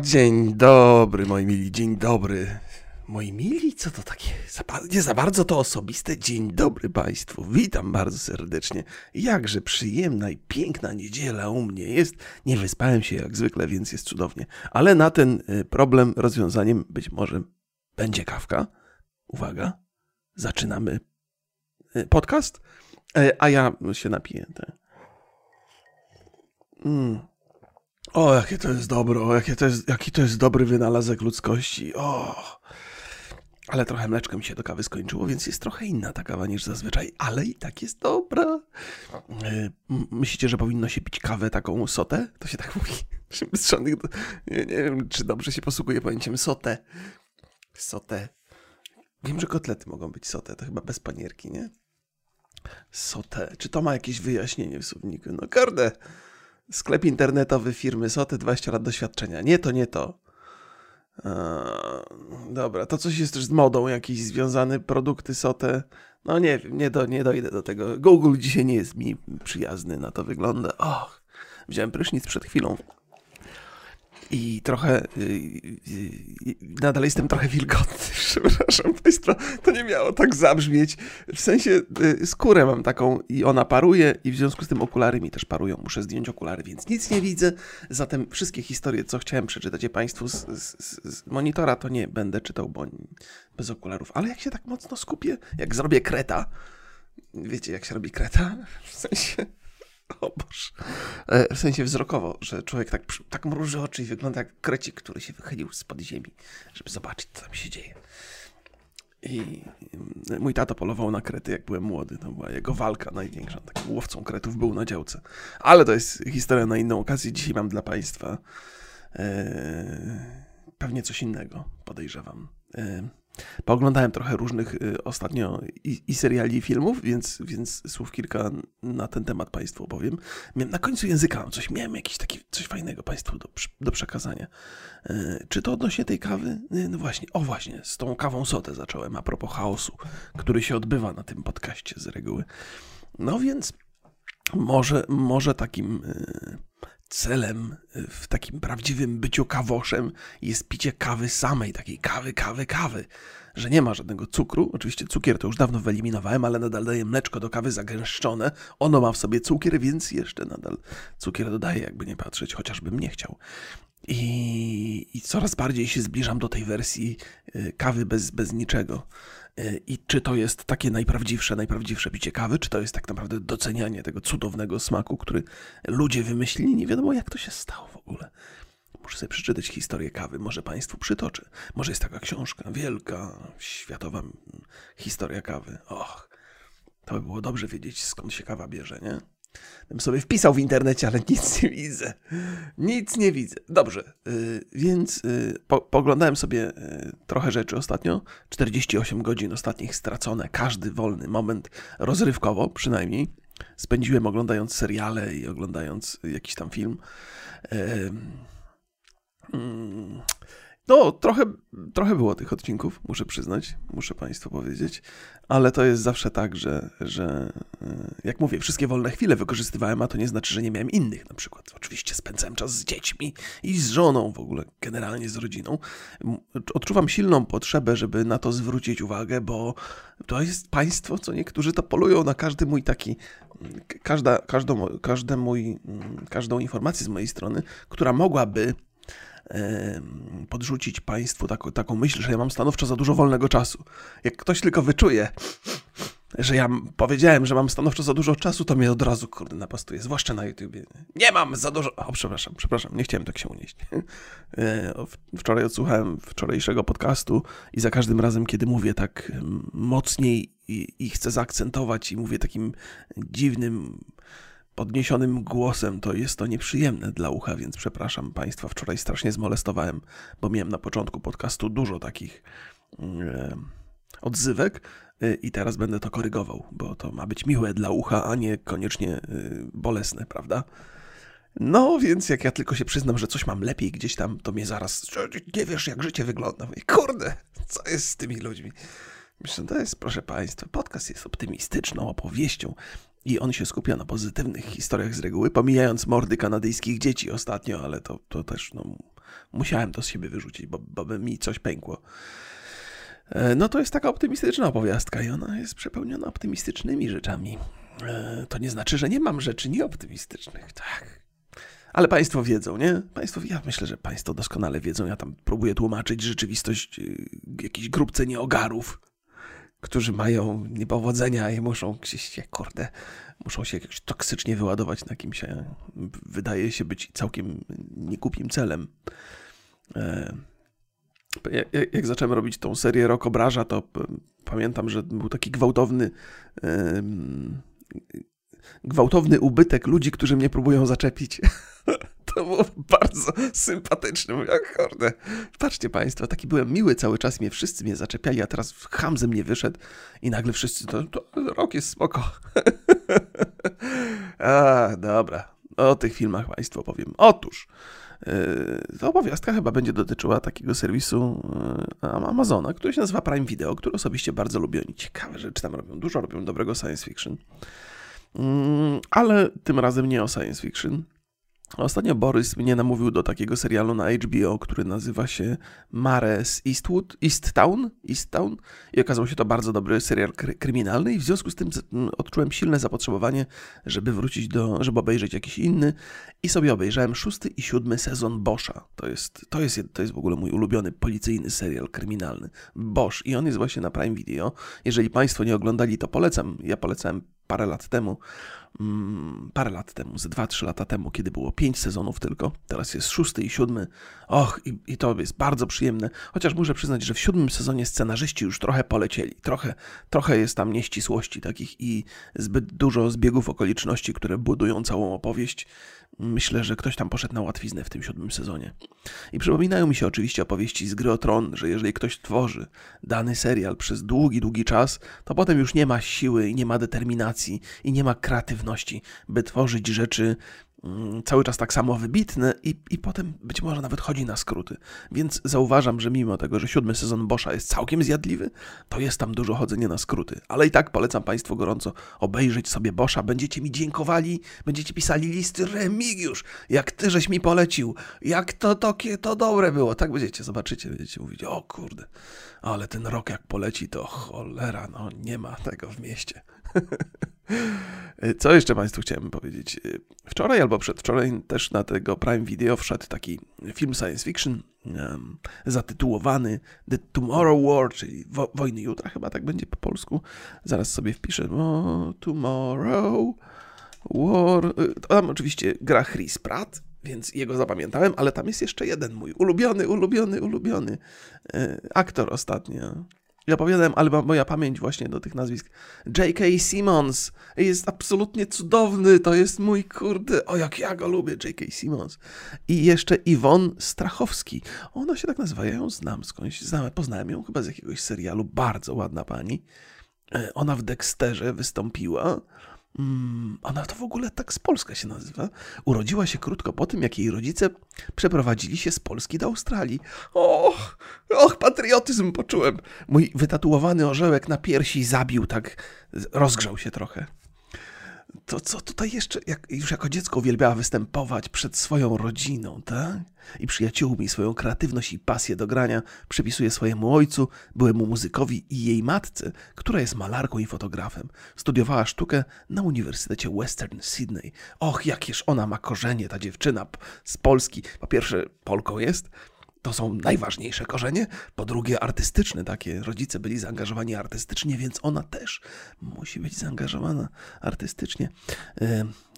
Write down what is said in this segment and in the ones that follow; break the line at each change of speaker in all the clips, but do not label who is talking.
Dzień dobry, moi mili, dzień dobry. Moi mili, co to takie? Nie za bardzo to osobiste. Dzień dobry Państwu, witam bardzo serdecznie. Jakże przyjemna i piękna niedziela u mnie jest. Nie wyspałem się jak zwykle, więc jest cudownie. Ale na ten y, problem rozwiązaniem być może będzie kawka. Uwaga, zaczynamy y, podcast, e, a ja się napiję. Tak. Mm. O, jakie to jest dobre, o, jakie to jest, jaki to jest dobry wynalazek ludzkości. O. Ale trochę mleczko mi się do kawy skończyło, więc jest trochę inna ta kawa niż zazwyczaj, ale i tak jest dobra. E, myślicie, że powinno się pić kawę taką sotę? To się tak mówi. Nie, nie wiem, czy dobrze się posługuje pojęciem sotę. Sotę. Wiem, że kotlety mogą być sotę, to chyba bez panierki, nie? Sotę. Czy to ma jakieś wyjaśnienie w słowniku? No kurde. Sklep internetowy firmy Soty, 20 lat doświadczenia. Nie to, nie to. Eee, dobra, to coś jest też z modą, jakiś związany produkty Sote. No nie wiem, nie, do, nie dojdę do tego. Google dzisiaj nie jest mi przyjazny, na to wygląda. Och, wziąłem prysznic przed chwilą i trochę. Yy, nadal jestem trochę wilgotny, przepraszam Państwa. To nie miało tak zabrzmieć. W sensie skórę mam taką i ona paruje, i w związku z tym okulary mi też parują. Muszę zdjąć okulary, więc nic nie widzę. Zatem wszystkie historie, co chciałem przeczytać je Państwu z, z, z monitora, to nie będę czytał, bo bez okularów. Ale jak się tak mocno skupię, jak zrobię kreta. Wiecie, jak się robi kreta? W sensie o Boże. E, w sensie wzrokowo, że człowiek tak, tak mruży oczy i wygląda jak krecik, który się wychylił spod ziemi, żeby zobaczyć, co tam się dzieje. I mój tato polował na krety, jak byłem młody. To była jego walka największa. Takim łowcą kretów był na działce. Ale to jest historia na inną okazję. Dzisiaj mam dla Państwa e, pewnie coś innego, podejrzewam. E, Pooglądałem trochę różnych y, ostatnio i, i, seriali, i filmów, więc, więc słów kilka na ten temat Państwu opowiem. Miałem, na końcu języka coś, miałem jakiś taki, coś fajnego Państwu do, do przekazania. Y, czy to odnośnie tej kawy? Y, no właśnie, o właśnie, z tą kawą sotę zacząłem, a propos chaosu, który się odbywa na tym podcaście z reguły. No więc może, może takim celem y, w takim prawdziwym byciu kawoszem jest picie kawy samej, takiej kawy, kawy, kawy, że nie ma żadnego cukru. Oczywiście cukier to już dawno wyeliminowałem, ale nadal daję mleczko do kawy zagęszczone. Ono ma w sobie cukier, więc jeszcze nadal cukier dodaję, jakby nie patrzeć, chociażbym nie chciał. I, I, coraz bardziej się zbliżam do tej wersji y, kawy bez, bez niczego. Y, I czy to jest takie najprawdziwsze, najprawdziwsze picie kawy, czy to jest tak naprawdę docenianie tego cudownego smaku, który ludzie wymyślili? Nie wiadomo, jak to się stało w ogóle. Muszę sobie przeczytać historię kawy, może Państwu przytoczę. Może jest taka książka, wielka, światowa historia kawy. Och, to by było dobrze wiedzieć, skąd się kawa bierze, nie? Bym sobie wpisał w internecie, ale nic nie widzę. Nic nie widzę. Dobrze, yy, więc yy, po, poglądałem sobie yy, trochę rzeczy ostatnio. 48 godzin ostatnich stracone, każdy wolny moment rozrywkowo przynajmniej. Spędziłem oglądając seriale i oglądając jakiś tam film. No, trochę, trochę było tych odcinków, muszę przyznać, muszę Państwu powiedzieć, ale to jest zawsze tak, że, że e, jak mówię, wszystkie wolne chwile wykorzystywałem, a to nie znaczy, że nie miałem innych. Na przykład, oczywiście spędzałem czas z dziećmi i z żoną, w ogóle generalnie z rodziną. Odczuwam silną potrzebę, żeby na to zwrócić uwagę, bo to jest państwo, co niektórzy to polują na każdy mój taki, każda, każdą, każdy mój, każdą informację z mojej strony, która mogłaby podrzucić Państwu taką, taką myśl, że ja mam stanowczo za dużo wolnego czasu. Jak ktoś tylko wyczuje, że ja powiedziałem, że mam stanowczo za dużo czasu, to mnie od razu, kurde, napastuje, zwłaszcza na YouTubie. Nie mam za dużo... O, przepraszam, przepraszam, nie chciałem tak się unieść. E, wczoraj odsłuchałem wczorajszego podcastu i za każdym razem, kiedy mówię tak mocniej i, i chcę zaakcentować i mówię takim dziwnym podniesionym głosem, to jest to nieprzyjemne dla ucha, więc przepraszam Państwa. Wczoraj strasznie zmolestowałem, bo miałem na początku podcastu dużo takich e, odzywek e, i teraz będę to korygował, bo to ma być miłe dla ucha, a nie koniecznie e, bolesne, prawda? No, więc jak ja tylko się przyznam, że coś mam lepiej gdzieś tam, to mnie zaraz, nie wiesz jak życie wygląda. Mówię, kurde, co jest z tymi ludźmi? Myślę, to jest, proszę Państwa, podcast jest optymistyczną opowieścią i on się skupia na pozytywnych historiach z reguły, pomijając mordy kanadyjskich dzieci ostatnio, ale to, to też, no, Musiałem to z siebie wyrzucić, bo, bo by mi coś pękło. E, no to jest taka optymistyczna opowiastka i ona jest przepełniona optymistycznymi rzeczami. E, to nie znaczy, że nie mam rzeczy nieoptymistycznych, tak. Ale Państwo wiedzą, nie? Państwo, ja myślę, że Państwo doskonale wiedzą. Ja tam próbuję tłumaczyć rzeczywistość y, jakiejś grupce nieogarów, którzy mają niepowodzenia i muszą się, kurde, muszą się jakoś toksycznie wyładować na kimś. Wydaje się być całkiem niegłupim celem. E, jak zacząłem robić tą serię Rok Obraża, to pamiętam, że był taki gwałtowny gwałtowny ubytek ludzi, którzy mnie próbują zaczepić. To było bardzo sympatyczne. Mówię, kurde, patrzcie państwo, taki byłem miły cały czas, mnie wszyscy mnie zaczepiali, a teraz ham ze mnie wyszedł i nagle wszyscy, to, to rok jest spoko. a, dobra, o tych filmach państwu powiem. Otóż, yy, ta opowiastka chyba będzie dotyczyła takiego serwisu yy, Amazona, który się nazywa Prime Video, który osobiście bardzo lubię. Oni ciekawe rzeczy tam robią, dużo robią dobrego science fiction. Mm, ale tym razem nie o science fiction. Ostatnio Borys mnie namówił do takiego serialu na HBO, który nazywa się Mares Eastwood, East Town, East Town i okazał się to bardzo dobry serial kry kryminalny i w związku z tym odczułem silne zapotrzebowanie, żeby wrócić do, żeby obejrzeć jakiś inny i sobie obejrzałem szósty i siódmy sezon Boscha. To jest, to jest, to jest w ogóle mój ulubiony policyjny serial kryminalny. Bosch i on jest właśnie na Prime Video. Jeżeli Państwo nie oglądali, to polecam. Ja polecałem parę lat temu, mm, parę lat temu, z 2-3 lata temu, kiedy było 5 sezonów tylko, teraz jest szósty i siódmy. Och, i, i, to jest bardzo przyjemne. Chociaż muszę przyznać, że w siódmym sezonie scenarzyści już trochę polecieli. Trochę, trochę jest tam nieścisłości takich i zbyt dużo zbiegów okoliczności, które budują całą opowieść. Myślę, że ktoś tam poszedł na łatwiznę w tym siódmym sezonie. I przypominają mi się oczywiście opowieści z Gry o Tron, że jeżeli ktoś tworzy dany serial przez długi, długi czas, to potem już nie ma siły i nie ma determinacji i nie ma kreatywności, by tworzyć rzeczy cały czas tak samo wybitny i, i potem być może nawet chodzi na skróty. Więc zauważam, że mimo tego, że siódmy sezon Boscha jest całkiem zjadliwy, to jest tam dużo chodzenia na skróty. Ale i tak polecam Państwu gorąco obejrzeć sobie Boscha. Będziecie mi dziękowali, będziecie pisali listy Remigiusz, jak Ty żeś mi polecił, jak to takie to dobre było. Tak będziecie, zobaczycie, będziecie mówić, o kurde, ale ten rok jak poleci, to cholera, no nie ma tego w mieście. Co jeszcze Państwu chciałem powiedzieć? Wczoraj albo przedwczoraj też na tego Prime Video wszedł taki film science fiction um, zatytułowany The Tomorrow War, czyli wo Wojny Jutra, chyba tak będzie po polsku. Zaraz sobie wpiszę. O, tomorrow War. Tam oczywiście gra Chris Pratt, więc jego zapamiętałem, ale tam jest jeszcze jeden mój ulubiony, ulubiony, ulubiony e, aktor ostatnio. Ja opowiadałem, ale moja pamięć właśnie do tych nazwisk. J.K. Simmons jest absolutnie cudowny, to jest mój kurde, o jak ja go lubię, J.K. Simmons. I jeszcze Iwon Strachowski. Ona się tak nazywa, ja ją znam skądś, znam, poznałem ją chyba z jakiegoś serialu, bardzo ładna pani. E, ona w Dexterze wystąpiła. Mm, ona to w ogóle tak z Polska się nazywa. Urodziła się krótko po tym, jak jej rodzice przeprowadzili się z Polski do Australii. Och, och, patriotyzm poczułem. Mój wytatuowany orzełek na piersi zabił tak, rozgrzał się trochę to co tutaj jeszcze, jak, już jako dziecko uwielbiała występować przed swoją rodziną, tak? I przyjaciółmi swoją kreatywność i pasję do grania przypisuje swojemu ojcu, byłemu muzykowi i jej matce, która jest malarką i fotografem. Studiowała sztukę na Uniwersytecie Western Sydney. Och, jakież ona ma korzenie, ta dziewczyna z Polski. Po pierwsze, Polką jest, to są najważniejsze korzenie. Po drugie, artystyczne takie. Rodzice byli zaangażowani artystycznie, więc ona też musi być zaangażowana artystycznie.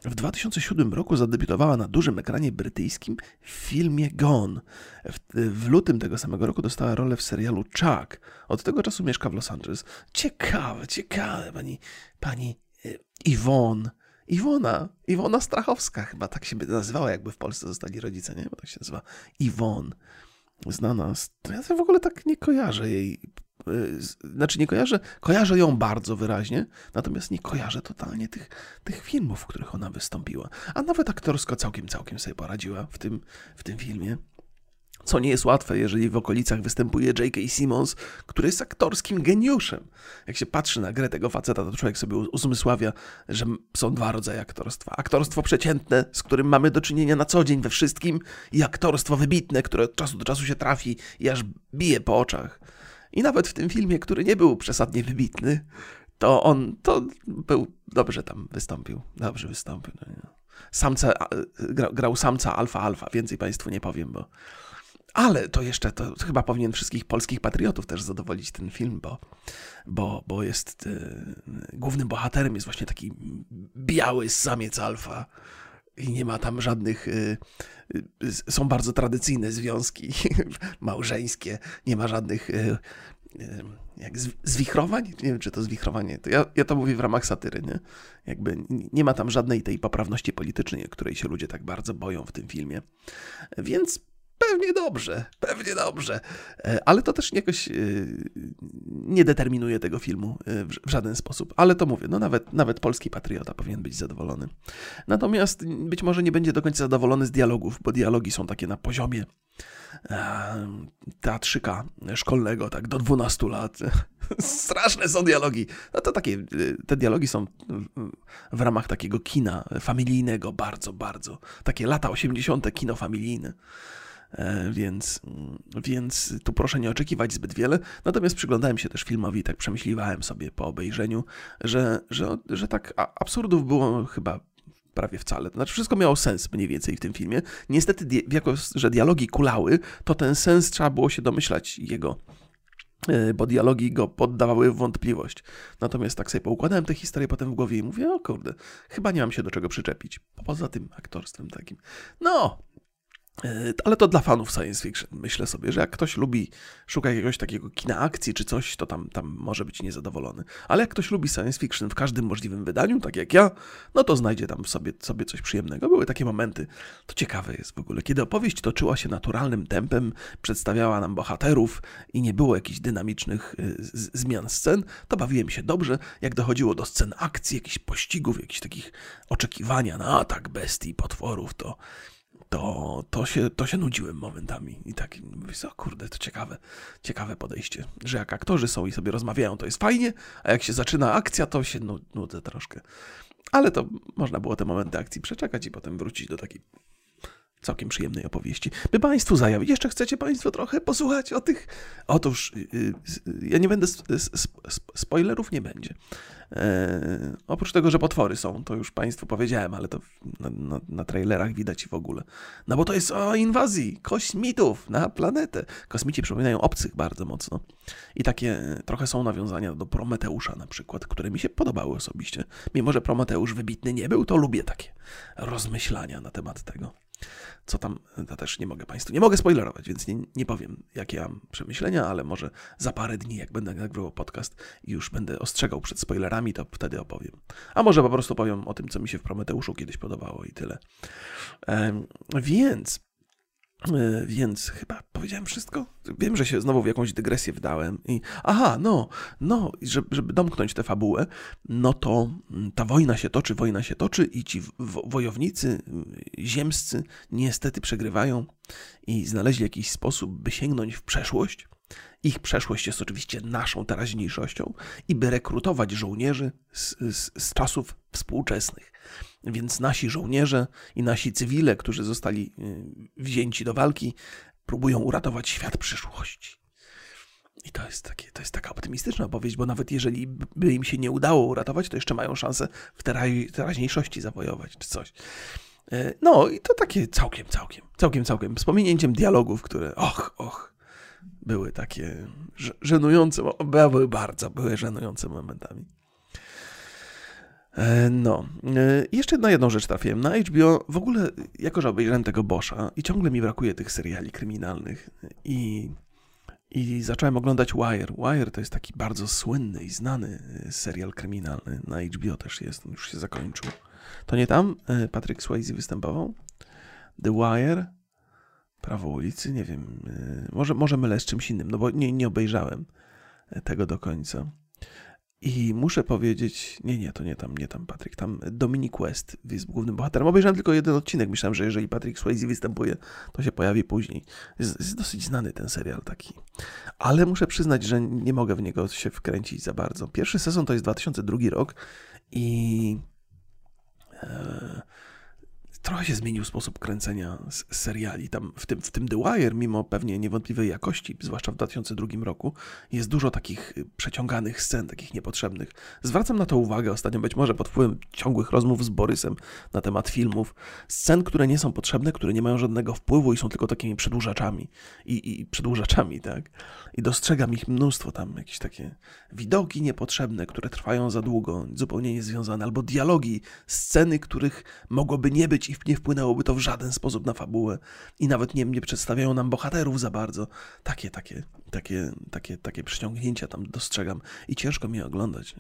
W 2007 roku zadebiutowała na dużym ekranie brytyjskim w filmie Gone. W, w, lutym tego samego roku dostała rolę w serialu Chuck. Od tego czasu mieszka w Los Angeles. Ciekawe, ciekawe, pani, pani Iwon. Iwona, Iwona Strachowska chyba tak się nazywała, jakby w Polsce zostali rodzice, nie? Bo tak się nazywa Iwon znana. Ja w ogóle tak nie kojarzę jej. Y, znaczy nie kojarzę, kojarzę ją bardzo wyraźnie, natomiast nie kojarzę totalnie tych, tych filmów, w których ona wystąpiła. A nawet aktorsko całkiem, całkiem sobie poradziła w tym, w tym filmie. Co nie jest łatwe, jeżeli w okolicach występuje J.K. Simmons, który jest aktorskim geniuszem. Jak się patrzy na grę tego faceta, to człowiek sobie uzmysławia, że są dwa rodzaje aktorstwa. Aktorstwo przeciętne, z którym mamy do czynienia na co dzień we wszystkim i aktorstwo wybitne, które od czasu do czasu się trafi i aż bije po oczach. I nawet w tym filmie, który nie był przesadnie wybitny, to on to był dobrze tam wystąpił. Dobrze wystąpił. No grał, grał samca alfa alfa, więcej Państwu nie powiem, bo ale to jeszcze, to chyba powinien wszystkich polskich patriotów też zadowolić ten film, bo, bo, bo jest y, głównym bohaterem jest właśnie taki biały samiec alfa i nie ma tam żadnych. Y, y, są bardzo tradycyjne związki małżeńskie, nie ma żadnych jak zwichrowań? Nie wiem, czy to zwichrowanie. To ja, ja to mówię w ramach satyry, nie? Jakby nie ma tam żadnej tej poprawności politycznej, której się ludzie tak bardzo boją w tym filmie. Więc Pewnie dobrze, pewnie dobrze. E, ale to też jakoś e, nie determinuje tego filmu e, w żaden sposób. Ale to mówię, no nawet, nawet polski patriota powinien być zadowolony. Natomiast być może nie będzie do końca zadowolony z dialogów, bo dialogi są takie na poziomie teatrzyka szkolnego, tak do 12 lat. Straszne są dialogi. No to takie, te dialogi są w ramach takiego kina familijnego, bardzo, bardzo. Takie lata 80. kino familijne. E, więc, więc tu proszę nie oczekiwać zbyt wiele. Natomiast przyglądałem się też filmowi i tak przemyśliwałem sobie po obejrzeniu, że, że, że tak absurdów było chyba prawie wcale. To znaczy, wszystko miało sens mniej więcej w tym filmie. Niestety, jako że dialogi kulały, to ten sens trzeba było się domyślać jego e, bo dialogi go poddawały w wątpliwość. Natomiast tak sobie poukładałem tę historię potem w głowie i mówię, o kurde, chyba nie mam się do czego przyczepić. Poza tym aktorstwem takim. No, ale to dla fanów science fiction. Myślę sobie, że jak ktoś lubi, szuka jakiegoś takiego kina akcji czy coś, to tam, tam może być niezadowolony. Ale jak ktoś lubi science fiction w każdym możliwym wydaniu, tak jak ja, no to znajdzie tam sobie, sobie coś przyjemnego. Były takie momenty, to ciekawe jest w ogóle, kiedy opowieść toczyła się naturalnym tempem, przedstawiała nam bohaterów i nie było jakichś dynamicznych e, zmian scen, to bawiłem się dobrze. Jak dochodziło do scen akcji, jakichś pościgów, jakichś takich oczekiwania na atak bestii, potworów, to to, to, się, to się nudziłem momentami. I tak mówię, o kurde, to ciekawe, ciekawe podejście, że jak aktorzy są i sobie rozmawiają, to jest fajnie, a jak się zaczyna akcja, to się nudzę troszkę. Ale to można było te momenty akcji przeczekać i potem wrócić do takiej całkiem przyjemnej opowieści. By Państwu zajawić, jeszcze chcecie Państwo trochę posłuchać o tych... Otóż, yy, ja nie będę, spoilerów nie będzie. E, oprócz tego, że potwory są, to już Państwu powiedziałem, ale to na, na, na, trailerach widać w ogóle. No bo to jest o inwazji kosmitów na planetę. Kosmici przypominają obcych bardzo mocno. I takie trochę są nawiązania do Prometeusza na przykład, które mi się podobały osobiście. Mimo, że Prometeusz wybitny nie był, to lubię takie rozmyślania na temat tego co tam, to też nie mogę Państwu, nie mogę spoilerować, więc nie, nie powiem, jakie mam przemyślenia, ale może za parę dni, jak będę nagrywał podcast i już będę ostrzegał przed spoilerami, to wtedy opowiem. A może po prostu powiem o tym, co mi się w Prometeuszu kiedyś podobało i tyle. więc więc chyba powiedziałem wszystko. Wiem, że się znowu w jakąś dygresję wdałem. I aha, no, no, żeby, żeby domknąć tę fabułę, no to mm, ta wojna się toczy, wojna się toczy i ci wojownicy mm, ziemscy niestety przegrywają i znaleźli jakiś sposób, by sięgnąć w przeszłość. Ich przeszłość jest oczywiście naszą teraźniejszością i by rekrutować żołnierzy z, z, z czasów współczesnych. Więc nasi żołnierze i nasi cywile, którzy zostali y, wzięci do walki, próbują uratować świat przyszłości. I to jest, takie, to jest taka optymistyczna opowieść, bo nawet jeżeli by im się nie udało uratować, to jeszcze mają szansę w teraźniejszości zawojować czy coś. E, no i to takie całkiem, całkiem, całkiem, całkiem, z pominięciem dialogów, które och, och, były takie żenujące, były bardzo, były żenujące momentami. E, no, e, jeszcze na jedną rzecz trafiłem. Na HBO w ogóle, jako że obejrzałem tego Boscha i ciągle mi brakuje tych seriali kryminalnych i, i zacząłem oglądać Wire. Wire to jest taki bardzo słynny i znany e, serial kryminalny. Na HBO też jest, już się zakończył. To nie tam Patrick Swayze występował? The Wire? Prawo ulicy? Nie wiem. Może, może mylę z czymś innym, no bo nie, nie obejrzałem tego do końca. I muszę powiedzieć, nie, nie, to nie tam, nie tam Patrick, tam Dominic West jest głównym bohaterem. Obejrzałem tylko jeden odcinek, myślałem, że jeżeli Patrick Swayze występuje, to się pojawi później. Jest, jest dosyć znany ten serial taki. Ale muszę przyznać, że nie mogę w niego się wkręcić za bardzo. Pierwszy sezon to jest 2002 rok i... E, trochę się zmienił sposób kręcenia seriali. Tam w tym, w tym The Wire, mimo pewnie niewątpliwej jakości, zwłaszcza w 2002 roku, jest dużo takich y, przeciąganych scen, takich niepotrzebnych. Zwracam na to uwagę ostatnio, być może pod wpływem ciągłych rozmów z Borysem na temat filmów. Scen, które nie są potrzebne, które nie mają żadnego wpływu i są tylko takimi przedłużaczami. I, i przedłużaczami, tak? I dostrzegam ich mnóstwo tam, jakieś takie widoki niepotrzebne, które trwają za długo, zupełnie niezwiązane, albo dialogi, sceny, których mogłoby nie być i nie wpłynęłoby to w żaden sposób na fabułę i nawet nie, nie przedstawiają nam bohaterów za bardzo. Takie, takie, takie, takie, takie przyciągnięcia tam dostrzegam i ciężko mi oglądać.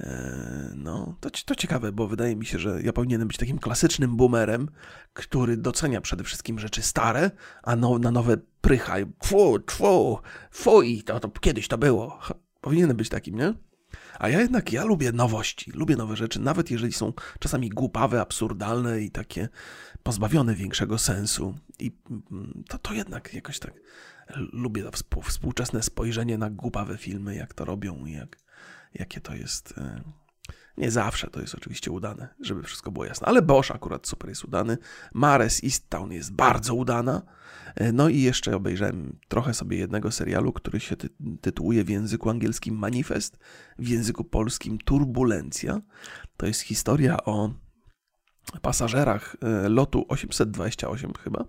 E, no, to, to ciekawe, bo wydaje mi się, że ja powinienem być takim klasycznym boomerem, który docenia przede wszystkim rzeczy stare, a no, na nowe prycha. Tfu, tfu, fuj, to, to kiedyś to było. Powinienem być takim, nie? A ja jednak, ja lubię nowości, lubię nowe rzeczy, nawet jeżeli są czasami głupawe, absurdalne i takie pozbawione większego sensu. I mm, to, to jednak jakoś tak lubię współczesne spojrzenie na głupawe filmy, jak to robią i jak, jakie to jest... Nie zawsze to jest oczywiście udane, żeby wszystko było jasne, ale Bosch akurat super jest udany. Mares East Town jest bardzo udana. E, no i jeszcze obejrzałem trochę sobie jednego serialu, który się ty tytułuje w języku angielskim Manifest, w języku polskim Turbulencja. To jest historia o pasażerach e, lotu 828 chyba,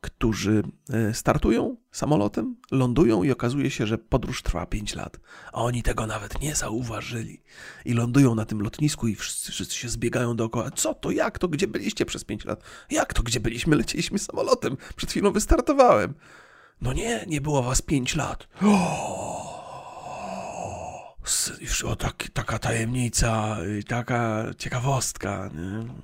którzy e, startują samolotem, lądują i okazuje się, że podróż trwa 5 lat. A oni tego nawet nie zauważyli. I lądują na tym lotnisku i wszyscy, wszyscy się zbiegają dookoła. Co to, jak to, gdzie byliście przez 5 lat? Jak to, gdzie byliśmy? Lecieliśmy samolotem. Przed chwilą wystartowałem. No nie, nie było was 5 lat. O! Już o, tak, taka tajemnica, taka ciekawostka.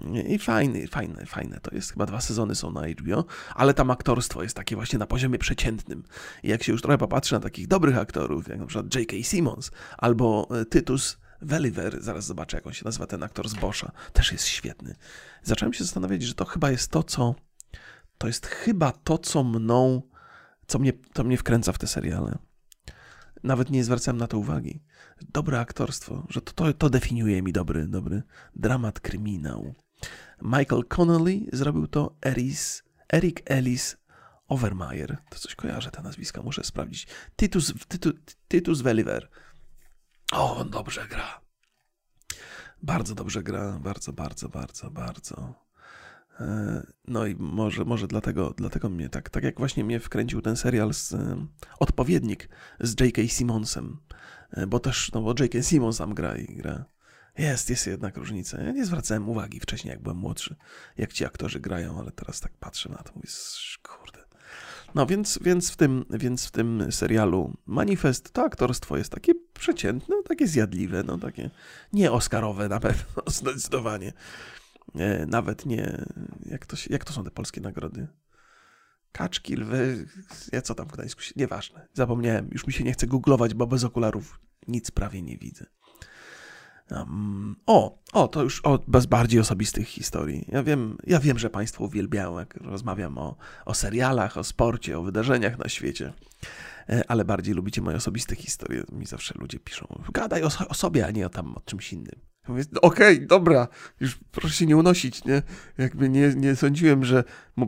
Nie? I fajny, fajne, fajne. To jest chyba dwa sezony są na HBO, ale tam aktorstwo jest takie właśnie na poziomie przeciętnym. I jak się już trochę popatrzy na takich dobrych aktorów, jak na przykład J.K. Simmons albo e, Tytus Welliver, zaraz zobaczę jak on się nazywa, ten aktor z Boscha, też jest świetny. Zacząłem się zastanawiać, że to chyba jest to, co to jest chyba to, co mną, co mnie, to mnie wkręca w te seriale. Nawet nie zwracałem na to uwagi dobre aktorstwo, że to, to, to definiuje mi dobry, dobry dramat, kryminał. Michael Connolly zrobił to Eris, Eric Ellis Overmeyer. To coś kojarzę, te nazwiska, muszę sprawdzić. Titus, Titus, Titus Welliver. O, on dobrze gra. Bardzo dobrze gra, bardzo, bardzo, bardzo, bardzo. E, no i może, może dlatego, dlatego mnie tak, tak jak właśnie mnie wkręcił ten serial z e, odpowiednik z J.K. Simmonsem. E, bo też, no bo J.K. Simmons tam gra i gra. Jest, jest jednak różnica. Ja nie zwracałem uwagi wcześniej, jak byłem młodszy, jak ci aktorzy grają, ale teraz tak patrzę na to, mówię, kurde. No więc, więc, w tym, więc w tym serialu Manifest to aktorstwo jest takie przeciętne, takie zjadliwe, no takie nie Oscarowe na pewno, zdecydowanie. Nawet nie, jak to, się, jak to są te polskie nagrody? Kaczki, lwy, ja co tam w Gdańsku, nieważne, zapomniałem, już mi się nie chce googlować, bo bez okularów nic prawie nie widzę. Um, o, o, to już o, bez bardziej osobistych historii. Ja wiem, ja wiem, że Państwo uwielbiają, jak rozmawiam o, o serialach, o sporcie, o wydarzeniach na świecie, ale bardziej lubicie moje osobiste historie. Mi zawsze ludzie piszą, gadaj o, o sobie, a nie o tam o czymś innym. Okej, okay, dobra, już proszę się nie unosić, nie? Jakby nie, nie sądziłem, że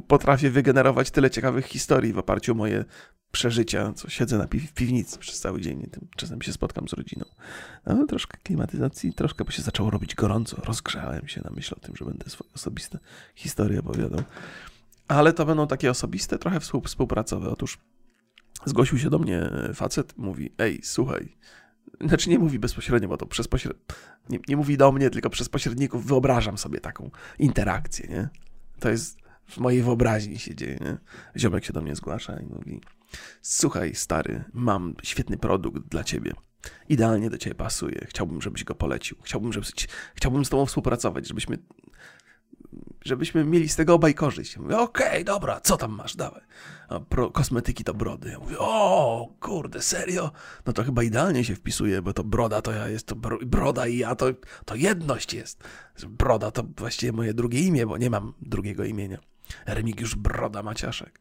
potrafię wygenerować tyle ciekawych historii w oparciu o moje przeżycia, co siedzę na pi w piwnicy przez cały dzień, czasem się spotkam z rodziną. No, troszkę klimatyzacji, troszkę, bo się zaczęło robić gorąco, rozgrzałem się na myśl o tym, że będę swoje osobiste historie opowiadał. Ale to będą takie osobiste, trochę współpracowe. Otóż zgłosił się do mnie facet, mówi, ej, słuchaj, znaczy nie mówi bezpośrednio, bo to przez pośred... nie, nie mówi do mnie, tylko przez pośredników wyobrażam sobie taką interakcję, nie? To jest w mojej wyobraźni się dzieje, nie? Ziomek się do mnie zgłasza i mówi słuchaj stary, mam świetny produkt dla ciebie. Idealnie do ciebie pasuje. Chciałbym, żebyś go polecił. Chciałbym, żebyś, chciałbym z tobą współpracować, żebyśmy żebyśmy mieli z tego obaj korzyść. Mówię, okej, okay, dobra, co tam masz, dawaj. A pro, kosmetyki to brody. Ja mówię, o, kurde, serio? No to chyba idealnie się wpisuje, bo to broda to ja jest, to broda i ja to, to jedność jest. Broda to właściwie moje drugie imię, bo nie mam drugiego imienia. Remigiusz Broda Maciaszek.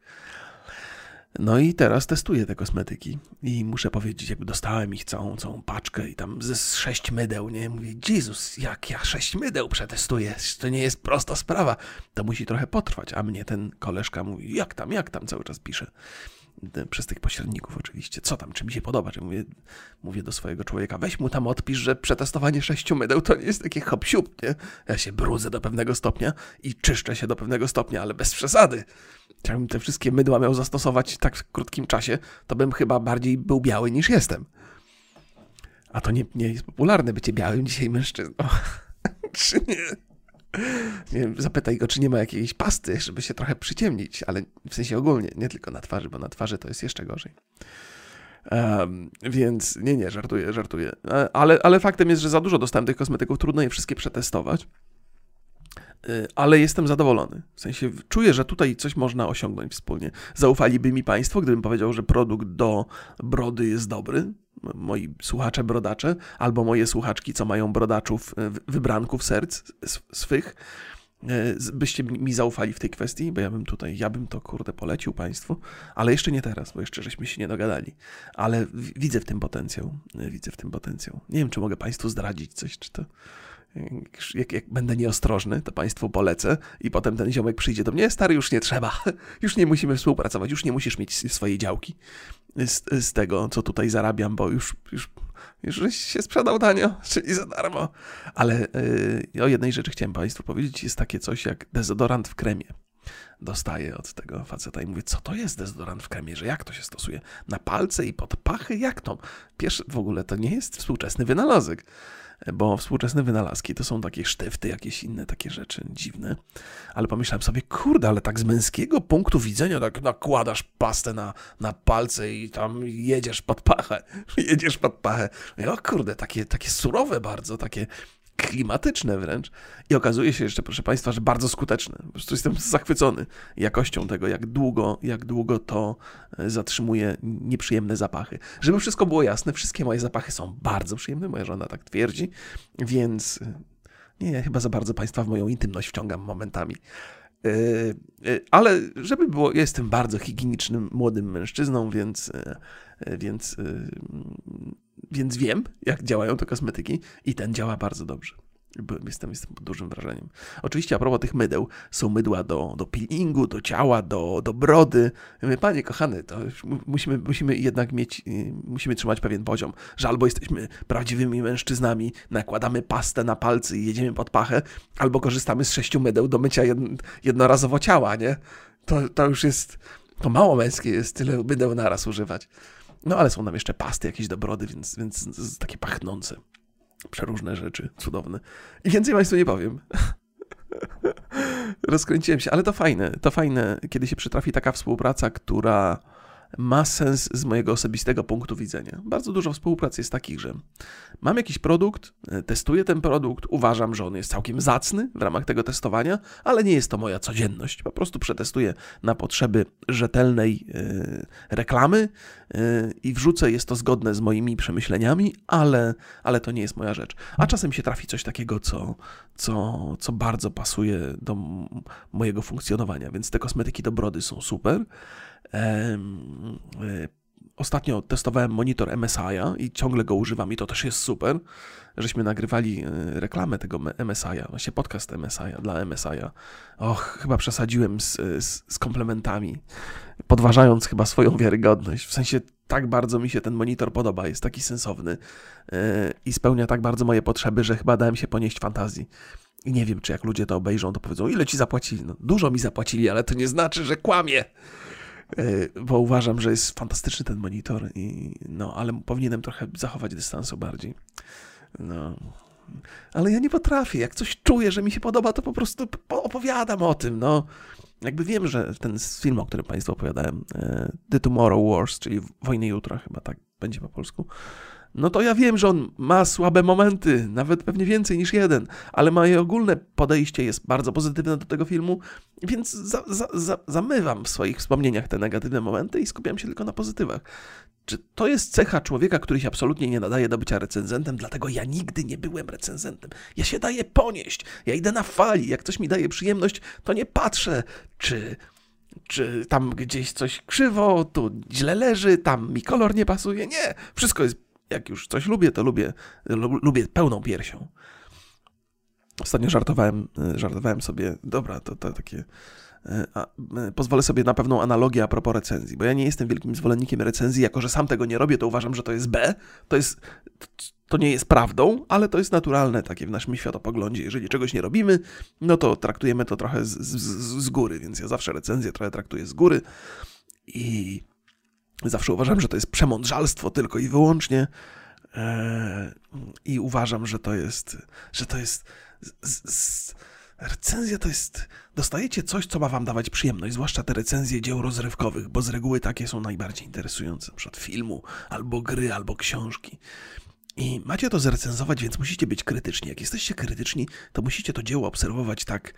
No i teraz testuję te kosmetyki i muszę powiedzieć, jakby dostałem ich całą, całą paczkę i tam ze sześć mydeł, nie? Mówię, Jezus, jak ja sześć mydeł przetestuję, to nie jest prosta sprawa, to musi trochę potrwać, a mnie ten koleżka mówi, jak tam, jak tam, cały czas pisze przez tych pośredników oczywiście, co tam, czy mi się podoba, czy mówię, mówię do swojego człowieka, weź mu tam odpisz, że przetestowanie sześciu mydeł to nie jest takie hop nie? Ja się brudzę do pewnego stopnia i czyszczę się do pewnego stopnia, ale bez przesady. Jakbym te wszystkie mydła miał zastosować tak w krótkim czasie, to bym chyba bardziej był biały niż jestem. A to nie, nie jest popularne bycie białym dzisiaj mężczyzną. czy nie? Nie wiem, zapytaj go, czy nie ma jakiejś pasty, żeby się trochę przyciemnić, ale w sensie ogólnie, nie tylko na twarzy, bo na twarzy to jest jeszcze gorzej. Um, więc nie, nie, żartuję, żartuję. E, ale, ale faktem jest, że za dużo dostałem tych kosmetyków, trudno je wszystkie przetestować. E, ale jestem zadowolony. W sensie czuję, że tutaj coś można osiągnąć wspólnie. Zaufaliby mi Państwo, gdybym powiedział, że produkt do brody jest dobry moi słuchacze brodacze, albo moje słuchaczki, co mają brodaczów, e, wybranków serc swych, e, byście mi zaufali w tej kwestii, bo ja bym tutaj, ja bym to kurde polecił Państwu, ale jeszcze nie teraz, bo jeszcze żeśmy się nie dogadali. Ale widzę w tym potencjał, e, widzę w tym potencjał. Nie wiem, czy mogę Państwu zdradzić coś, czy to jak, jak będę nieostrożny, to Państwu polecę i potem ten ziomek przyjdzie do mnie, stary, już nie trzeba, już nie musimy współpracować, już nie musisz mieć swojej działki z, z tego, co tutaj zarabiam, bo już, już, już się sprzedał tanio, czyli za darmo. Ale yy, o jednej rzeczy chciałem Państwu powiedzieć, jest takie coś jak dezodorant w kremie dostaję od tego faceta i mówię, co to jest dezodorant w kremie, że jak to się stosuje? Na palce i pod pachy? Jak to? Pierwszy, w ogóle to nie jest współczesny wynalazek bo współczesne wynalazki to są takie sztyfty, jakieś inne takie rzeczy dziwne. Ale pomyślałem sobie, kurde, ale tak z męskiego punktu widzenia, tak nakładasz pastę na, na palce i tam jedziesz pod pachę, jedziesz pod pachę. I o kurde, takie, takie surowe bardzo, takie klimatyczne wręcz. I okazuje się jeszcze, proszę Państwa, że bardzo skuteczne. Po prostu jestem zachwycony jakością tego, jak długo, jak długo to e, zatrzymuje nieprzyjemne zapachy. Żeby wszystko było jasne, wszystkie moje zapachy są bardzo przyjemne, moja żona tak twierdzi, więc e, nie, ja chyba za bardzo Państwa w moją intymność wciągam momentami. E, ale żeby było, ja jestem bardzo higienicznym młodym mężczyzną, więc, więc więc wiem, jak działają te kosmetyki i ten działa bardzo dobrze. Jestem, jestem pod dużym wrażeniem. Oczywiście a propos tych mydeł, są mydła do, do peelingu, do ciała, do, do brody. Mówię, panie kochany, to musimy, musimy jednak mieć, y, musimy trzymać pewien poziom, że albo jesteśmy prawdziwymi mężczyznami, nakładamy pastę na palce i jedziemy pod pachę, albo korzystamy z sześciu mydeł do mycia jednorazowo ciała, nie? To, to już jest, to mało męskie jest tyle mydeł naraz używać. No ale są tam jeszcze pasty jakieś do brody, więc, więc takie pachnące. Przeróżne rzeczy, cudowne. I więcej Państwu nie powiem. Rozkręciłem się, ale to fajne. To fajne, kiedy się przytrafi taka współpraca, która ma sens z mojego osobistego punktu widzenia. Bardzo dużo współprac jest takich, że mam jakiś produkt, e, testuję ten produkt, uważam, że on jest całkiem zacny w ramach tego testowania, ale nie jest to moja codzienność. Po prostu przetestuję na potrzeby rzetelnej yy, reklamy yy, i wrzucę, jest to zgodne z moimi przemyśleniami, ale, ale to nie jest moja rzecz. A czasem się trafi coś takiego, co, co, co bardzo pasuje do mojego funkcjonowania, więc te kosmetyki do brody są super. E, ostatnio testowałem monitor MSI'a i ciągle go używam i to też jest super. Żeśmy nagrywali e, reklamę tego MSI'a, właśnie podcast MSI'a dla MSI'a. Och, chyba przesadziłem z, z, z komplementami, podważając chyba swoją wiarygodność. W sensie tak bardzo mi się ten monitor podoba, jest taki sensowny yy, i spełnia tak bardzo moje potrzeby, że chyba dałem się ponieść fantazji. I nie wiem, czy jak ludzie to obejrzą, to powiedzą, ile ci zapłacili? No, dużo mi zapłacili, ale to nie znaczy, że kłamie. E, bo uważam, że jest fantastyczny ten monitor, i, no, ale powinienem trochę zachować dystansu bardziej. No. Ale ja nie potrafię. Jak coś czuję, że mi się podoba, to po prostu opowiadam o tym. No. Jakby wiem, że ten film, o którym Państwu opowiadałem, e, The Tomorrow Wars, czyli Wojny Jutra, chyba tak będzie po polsku, no to ja wiem, że on ma słabe momenty, nawet pewnie więcej niż jeden, ale moje ogólne podejście jest bardzo pozytywne do tego filmu, więc za, za, za, zamywam w swoich wspomnieniach te negatywne momenty i skupiam się tylko na pozytywach. Czy to jest cecha człowieka, który się absolutnie nie nadaje do bycia recenzentem, dlatego ja nigdy nie byłem recenzentem. Ja się daję ponieść, ja idę na fali, jak coś mi daje przyjemność, to nie patrzę, czy czy tam gdzieś coś krzywo, tu źle leży, tam mi kolor nie pasuje. Nie, wszystko jest, jak już coś lubię, to lubię, lubię pełną piersią. Ostatnio żartowałem, żartowałem sobie, dobra, to, to takie E, a, e, pozwolę sobie na pewną analogię a propos recenzji, bo ja nie jestem wielkim zwolennikiem recenzji, jako że sam tego nie robię, to uważam, że to jest B, to jest, to nie jest prawdą, ale to jest naturalne takie w naszym światopoglądzie. Jeżeli czegoś nie robimy, no to traktujemy to trochę z, z, z góry, więc ja zawsze recenzję trochę traktuję z góry i zawsze uważam, że to jest przemądrzalstwo tylko i wyłącznie e, i uważam, że to jest, że to jest Recenzja to jest. Dostajecie coś, co ma wam dawać przyjemność, zwłaszcza te recenzje dzieł rozrywkowych, bo z reguły takie są najbardziej interesujące, przed filmu, albo gry, albo książki. I macie to zrecenzować, więc musicie być krytyczni. Jak jesteście krytyczni, to musicie to dzieło obserwować tak,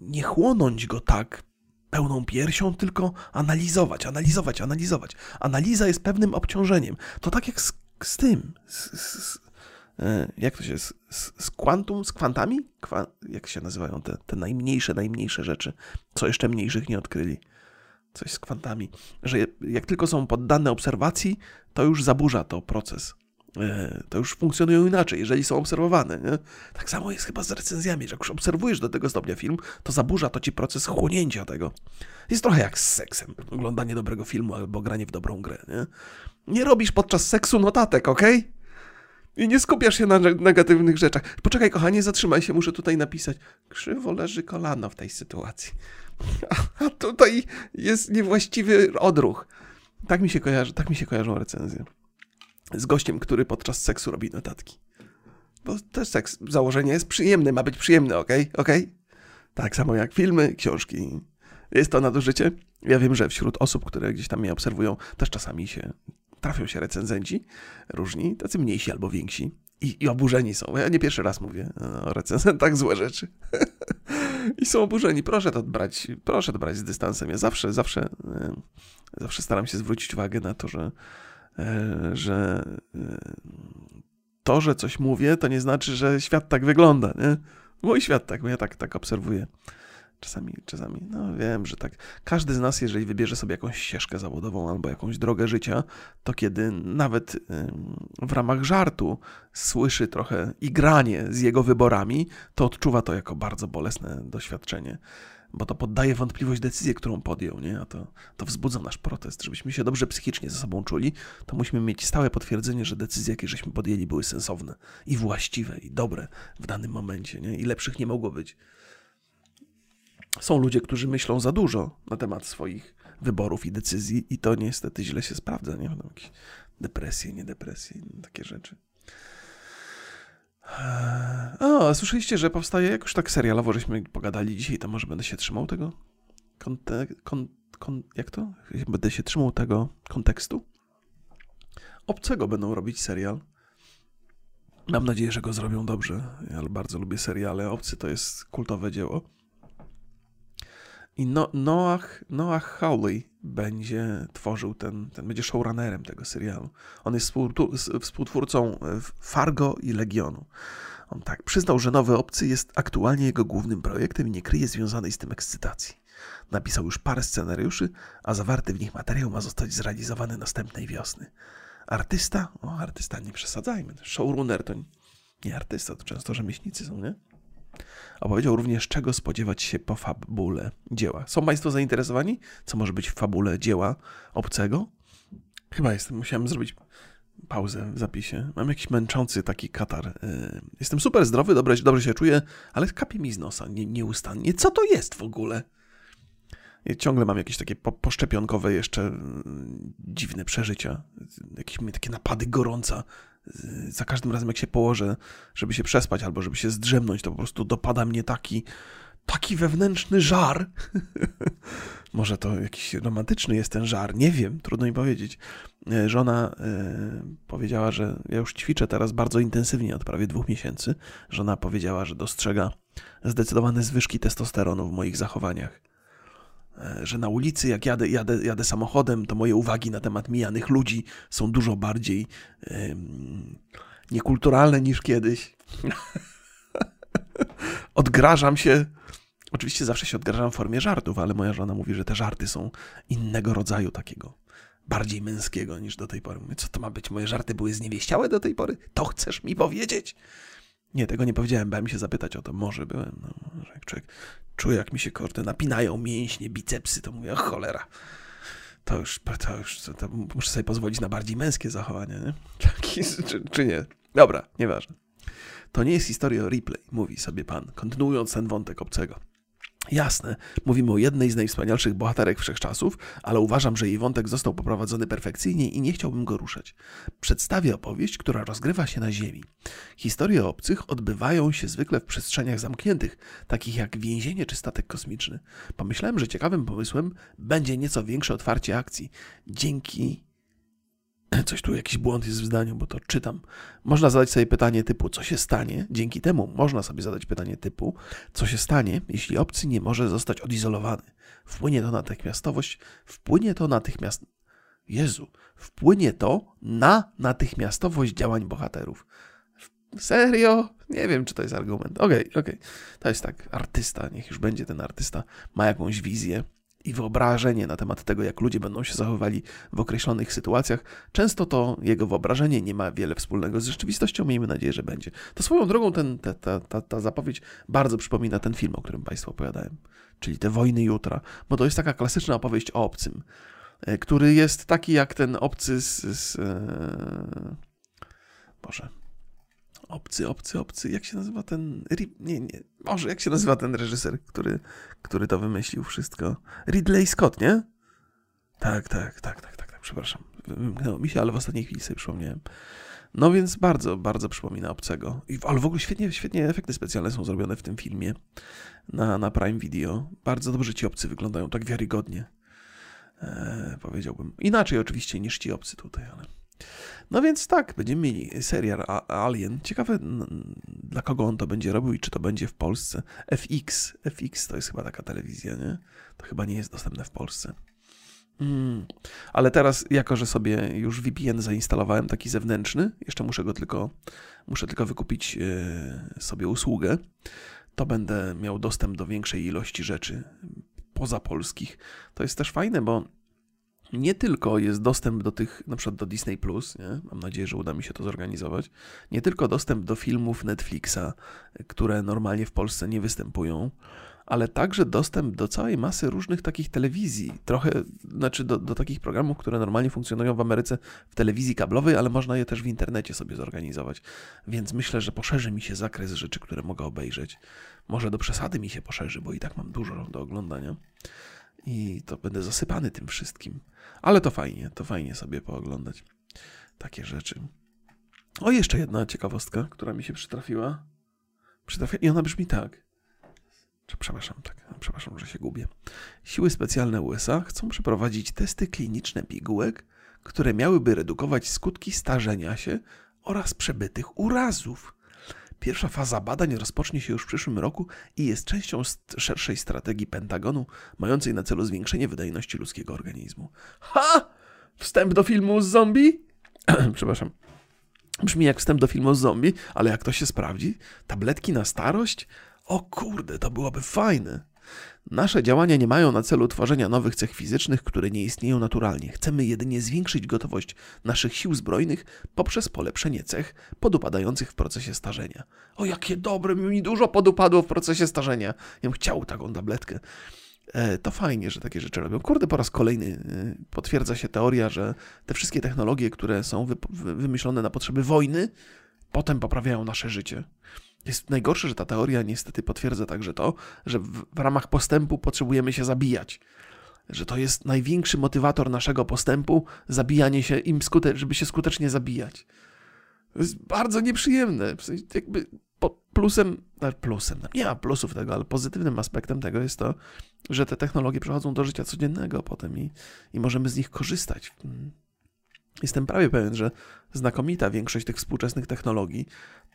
nie chłonąć go tak pełną piersią, tylko analizować, analizować, analizować. Analiza jest pewnym obciążeniem. To tak jak z, z tym, z, z, E, jak to się, z, z kwantum, z kwantami? Kwa, jak się nazywają te, te najmniejsze, najmniejsze rzeczy, co jeszcze mniejszych nie odkryli? Coś z kwantami. Że jak tylko są poddane obserwacji, to już zaburza to proces. E, to już funkcjonują inaczej, jeżeli są obserwowane. Nie? Tak samo jest chyba z recenzjami, że jak już obserwujesz do tego stopnia film, to zaburza to ci proces chłonięcia tego. Jest trochę jak z seksem. Oglądanie dobrego filmu albo granie w dobrą grę. Nie, nie robisz podczas seksu notatek, ok? I nie skupiasz się na negatywnych rzeczach. Poczekaj, kochanie, zatrzymaj się, muszę tutaj napisać. Krzywo leży kolano w tej sytuacji. A tutaj jest niewłaściwy odruch. Tak mi się kojarzy, tak mi się kojarzą recenzje. Z gościem, który podczas seksu robi notatki. Bo też seks, założenie jest przyjemne, ma być przyjemny, ok? Ok? Tak samo jak filmy, książki. Jest to nadużycie. Ja wiem, że wśród osób, które gdzieś tam mnie obserwują, też czasami się trafią się recenzenci, różni, tacy mniejsi albo więksi. I, I oburzeni są. Ja nie pierwszy raz mówię o recenzentach złe rzeczy. I są oburzeni. Proszę to brać, proszę to brać z dystansem. Ja zawsze, zawsze, e, zawsze staram się zwrócić uwagę na to, że, że e, to, że coś mówię, to nie znaczy, że świat tak wygląda. Nie? Mój świat tak, bo ja tak, tak obserwuję. Czasami, czasami, no wiem, że tak. Każdy z nas, jeżeli wybierze sobie jakąś ścieżkę zawodową albo jakąś drogę życia, to kiedy nawet w ramach żartu słyszy trochę igranie z jego wyborami, to odczuwa to jako bardzo bolesne doświadczenie bo to poddaje wątpliwość decyzję, którą podjął, nie? a to, to wzbudza nasz protest. Żebyśmy się dobrze psychicznie ze sobą czuli, to musimy mieć stałe potwierdzenie, że decyzje, jakie żeśmy podjęli, były sensowne i właściwe i dobre w danym momencie. Nie? I lepszych nie mogło być. Są ludzie, którzy myślą za dużo na temat swoich wyborów i decyzji, i to niestety źle się sprawdza. Nie? Jakieś depresje, nie depresje, takie rzeczy. O, słyszeliście, że powstaje jakoś tak serialowo, żeśmy pogadali dzisiaj, to może będę się trzymał tego? Konte, kon, kon, jak to? Będę się trzymał tego kontekstu? Obcego będą robić serial. Mam nadzieję, że go zrobią dobrze. Ja bardzo lubię seriale. Obcy to jest kultowe dzieło. I no, Noah, Noah Hawley będzie tworzył ten, ten, będzie showrunnerem tego serialu. On jest współtwórcą e, Fargo i Legionu. On tak przyznał, że Nowy Obcy jest aktualnie jego głównym projektem i nie kryje związanej z tym ekscytacji. Napisał już parę scenariuszy, a zawarty w nich materiał ma zostać zrealizowany następnej wiosny. Artysta? O, artysta nie przesadzajmy. Showrunner to nie artysta, to często rzemieślnicy są, nie? Opowiedział również, czego spodziewać się po fabule dzieła. Są Państwo zainteresowani? Co może być w fabule dzieła obcego? Chyba jestem. Musiałem zrobić pauzę w zapisie. Mam jakiś męczący taki katar. Y, jestem super zdrowy, dobrze, dobrze się czuję, ale kapie mi z nosa nie, nieustannie. Co to jest w ogóle? Ciągle mam jakieś takie po, poszczepionkowe jeszcze mm, dziwne przeżycia. Jakieś takie napady gorąca za każdym razem, jak się położę, żeby się przespać albo żeby się zdrzemnąć, to po prostu dopada mnie taki, taki wewnętrzny żar. Może to jakiś romantyczny jest ten żar, nie wiem, trudno mi powiedzieć. E, żona e, powiedziała, że ja już ćwiczę teraz bardzo intensywnie od prawie dwóch miesięcy. Żona powiedziała, że dostrzega zdecydowane zwyżki testosteronu w moich zachowaniach. E, że na ulicy, jak jadę, jadę, jadę samochodem, to moje uwagi na temat mijanych ludzi są dużo bardziej niekulturalne niż kiedyś. Odgrażam się Oczywiście zawsze się odgrażam w formie żartów, ale moja żona mówi, że te żarty są innego rodzaju takiego, bardziej męskiego niż do tej pory. Mówię, co to ma być? Moje żarty były zniewieściałe do tej pory? To chcesz mi powiedzieć? Nie, tego nie powiedziałem, bałem się zapytać o to. Może byłem, no, jak człowiek czuje, jak mi się korty napinają mięśnie, bicepsy, to mówię, cholera. To już, to już to, to muszę sobie pozwolić na bardziej męskie zachowanie, nie? czy, czy nie? Dobra, nieważne. To nie jest historia o replay, mówi sobie pan, kontynuując ten wątek obcego. Jasne, mówimy o jednej z najwspanialszych bohaterek wszechczasów, ale uważam, że jej wątek został poprowadzony perfekcyjnie i nie chciałbym go ruszać. Przedstawię opowieść, która rozgrywa się na Ziemi. Historie obcych odbywają się zwykle w przestrzeniach zamkniętych, takich jak więzienie czy statek kosmiczny. Pomyślałem, że ciekawym pomysłem będzie nieco większe otwarcie akcji. Dzięki Coś tu, jakiś błąd jest w zdaniu, bo to czytam. Można zadać sobie pytanie typu, co się stanie? Dzięki temu można sobie zadać pytanie typu, co się stanie, jeśli obcy nie może zostać odizolowany? Wpłynie to natychmiastowość, wpłynie to natychmiast... Jezu, wpłynie to na natychmiastowość działań bohaterów. Serio? Nie wiem, czy to jest argument. Okej, okay, okej. Okay. To jest tak, artysta, niech już będzie ten artysta, ma jakąś wizję, i wyobrażenie na temat tego, jak ludzie będą się zachowywali w określonych sytuacjach, często to jego wyobrażenie nie ma wiele wspólnego z rzeczywistością. Miejmy nadzieję, że będzie. To swoją drogą ten, ta, ta, ta, ta zapowiedź bardzo przypomina ten film, o którym Państwu opowiadałem, czyli te Wojny Jutra, bo to jest taka klasyczna opowieść o obcym, e, który jest taki jak ten obcy z. z e... Boże, Obcy, obcy, obcy. Jak się nazywa ten. Nie, nie. Może jak się nazywa ten reżyser, który, który to wymyślił wszystko? Ridley Scott, nie? Tak, tak, tak, tak, tak, tak. Przepraszam. Wymknęło mi się, ale w ostatniej chwili sobie przypomniałem. No więc bardzo, bardzo przypomina obcego. I, ale w ogóle świetnie, świetnie efekty specjalne są zrobione w tym filmie na, na Prime Video. Bardzo dobrze ci obcy wyglądają, tak wiarygodnie. Eee, powiedziałbym. Inaczej oczywiście niż ci obcy tutaj, ale. No więc tak, będziemy mieli serial Alien. Ciekawe, dla kogo on to będzie robił i czy to będzie w Polsce. FX. FX to jest chyba taka telewizja, nie? To chyba nie jest dostępne w Polsce. Mm. Ale teraz, jako że sobie już VPN zainstalowałem, taki zewnętrzny, jeszcze muszę go tylko, muszę tylko wykupić e, sobie usługę, to będę miał dostęp do większej ilości rzeczy poza polskich. To jest też fajne, bo nie tylko jest dostęp do tych, na przykład do Disney Plus, nie? mam nadzieję, że uda mi się to zorganizować, nie tylko dostęp do filmów Netflixa, które normalnie w Polsce nie występują, ale także dostęp do całej masy różnych takich telewizji, trochę, znaczy do, do takich programów, które normalnie funkcjonują w Ameryce w telewizji kablowej, ale można je też w internecie sobie zorganizować. Więc myślę, że poszerzy mi się zakres rzeczy, które mogę obejrzeć. Może do przesady mi się poszerzy, bo i tak mam dużo do oglądania i to będę zasypany tym wszystkim. Ale to fajnie, to fajnie sobie pooglądać takie rzeczy. O, jeszcze jedna ciekawostka, która mi się przytrafiła. Przytrafia... I ona brzmi tak. Przepraszam, tak, przepraszam, że się gubię. Siły specjalne USA chcą przeprowadzić testy kliniczne pigułek, które miałyby redukować skutki starzenia się oraz przebytych urazów. Pierwsza faza badań rozpocznie się już w przyszłym roku i jest częścią szerszej strategii Pentagonu, mającej na celu zwiększenie wydajności ludzkiego organizmu. Ha! Wstęp do filmu z zombie? Przepraszam. Brzmi jak wstęp do filmu z zombie, ale jak to się sprawdzi? Tabletki na starość? O kurde, to byłoby fajne. Nasze działania nie mają na celu tworzenia nowych cech fizycznych, które nie istnieją naturalnie. Chcemy jedynie zwiększyć gotowość naszych sił zbrojnych poprzez polepszenie cech podupadających w procesie starzenia. O, jakie dobre, mi dużo podupadło w procesie starzenia. Ja bym chciał taką tabletkę. E, to fajnie, że takie rzeczy robią. Kurde, po raz kolejny e, potwierdza się teoria, że te wszystkie technologie, które są wymyślone na potrzeby wojny, potem poprawiają nasze życie. Jest najgorsze, że ta teoria niestety potwierdza także to, że w, w ramach postępu potrzebujemy się zabijać. Że to jest największy motywator naszego postępu, zabijanie się im, skute- żeby się skutecznie zabijać. To jest bardzo nieprzyjemne. Jakby plusem, plusem, nie ma plusów tego, ale pozytywnym aspektem tego jest to, że te technologie przechodzą do życia codziennego potem i, i możemy z nich korzystać. Mm. Jestem prawie pewien, że znakomita większość tych współczesnych technologii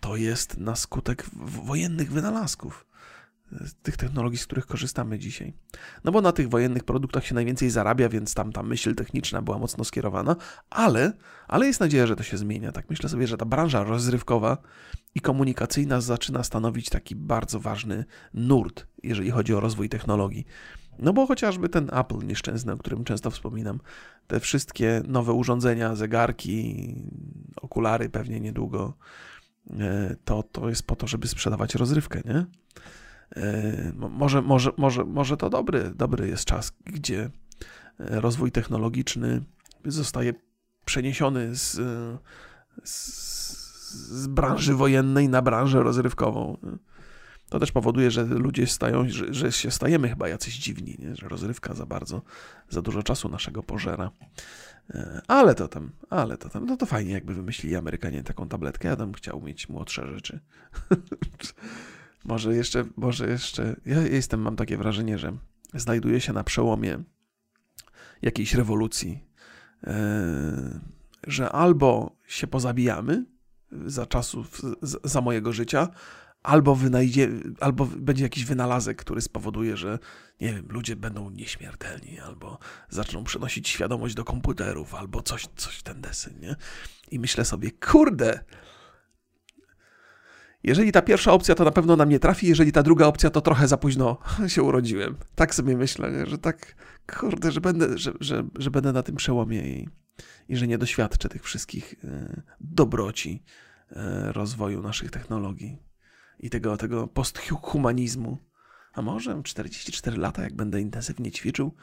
to jest na skutek wojennych wynalazków tych technologii, z których korzystamy dzisiaj. No bo na tych wojennych produktach się najwięcej zarabia, więc tam ta myśl techniczna była mocno skierowana, ale, ale jest nadzieja, że to się zmienia. Tak myślę sobie, że ta branża rozrywkowa i komunikacyjna zaczyna stanowić taki bardzo ważny nurt, jeżeli chodzi o rozwój technologii. No bo chociażby ten Apple nieszczęsny, o którym często wspominam, te wszystkie nowe urządzenia, zegarki, okulary pewnie niedługo, e, to, to jest po to, żeby sprzedawać rozrywkę, nie? E, może, może, może, może to dobry, dobry jest czas, gdzie e, rozwój technologiczny zostaje przeniesiony z, z, z branży wojennej na branżę rozrywkową. To też powoduje, że ludzie stają, że, że się stajemy chyba jacyś dziwni, nie? że rozrywka za bardzo, za dużo czasu naszego pożera. E, ale to tam, ale to tam, no to fajnie jakby wymyślili Amerykanie taką tabletkę, ja bym chciał mieć młodsze rzeczy. Może jeszcze, może jeszcze. Ja jestem, mam takie wrażenie, że znajduję się na przełomie jakiejś rewolucji, e, że albo się pozabijamy za czasów, za mojego życia, albo wynajdzie, albo będzie jakiś wynalazek, który spowoduje, że nie wiem, ludzie będą nieśmiertelni, albo zaczną przenosić świadomość do komputerów, albo coś, coś ten deseń, nie? I myślę sobie, kurde, jeżeli ta pierwsza opcja, to na pewno na mnie trafi, jeżeli ta druga opcja, to trochę za późno się urodziłem. Tak sobie myślę, że tak, kurde, że będę, że, że, że będę na tym przełomie i, i że nie doświadczę tych wszystkich e, dobroci e, rozwoju naszych technologii i tego, tego posthumanizmu. A może 44 lata, jak będę intensywnie ćwiczył,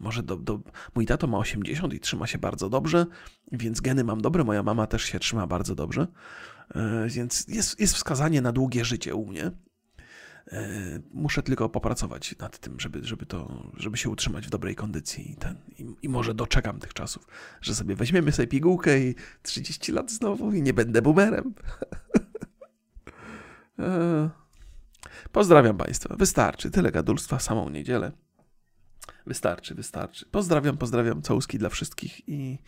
może do, do, mój tato ma 80 i trzyma się bardzo dobrze, więc geny mam dobre, moja mama też się trzyma bardzo dobrze. E, więc jest, jest wskazanie na długie życie u mnie. E, muszę tylko popracować nad tym, żeby, żeby, to, żeby się utrzymać w dobrej kondycji i, ten, i, i może doczekam tych czasów, że sobie weźmiemy sobie pigułkę i 30 lat znowu i nie będę boomerem. E, pozdrawiam Państwa. Wystarczy. Tyle gadulstwa samą niedzielę. Wystarczy, wystarczy. Pozdrawiam, pozdrawiam, całuski dla wszystkich i,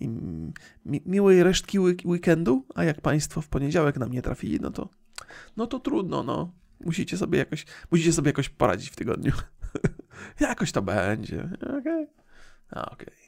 i mi, miłej resztki weekendu, a jak Państwo w poniedziałek na mnie trafili, no to, no to trudno, no. Musicie sobie jakoś, musicie sobie jakoś poradzić w tygodniu. jakoś to będzie. Okej. Okay. Okej. Okay.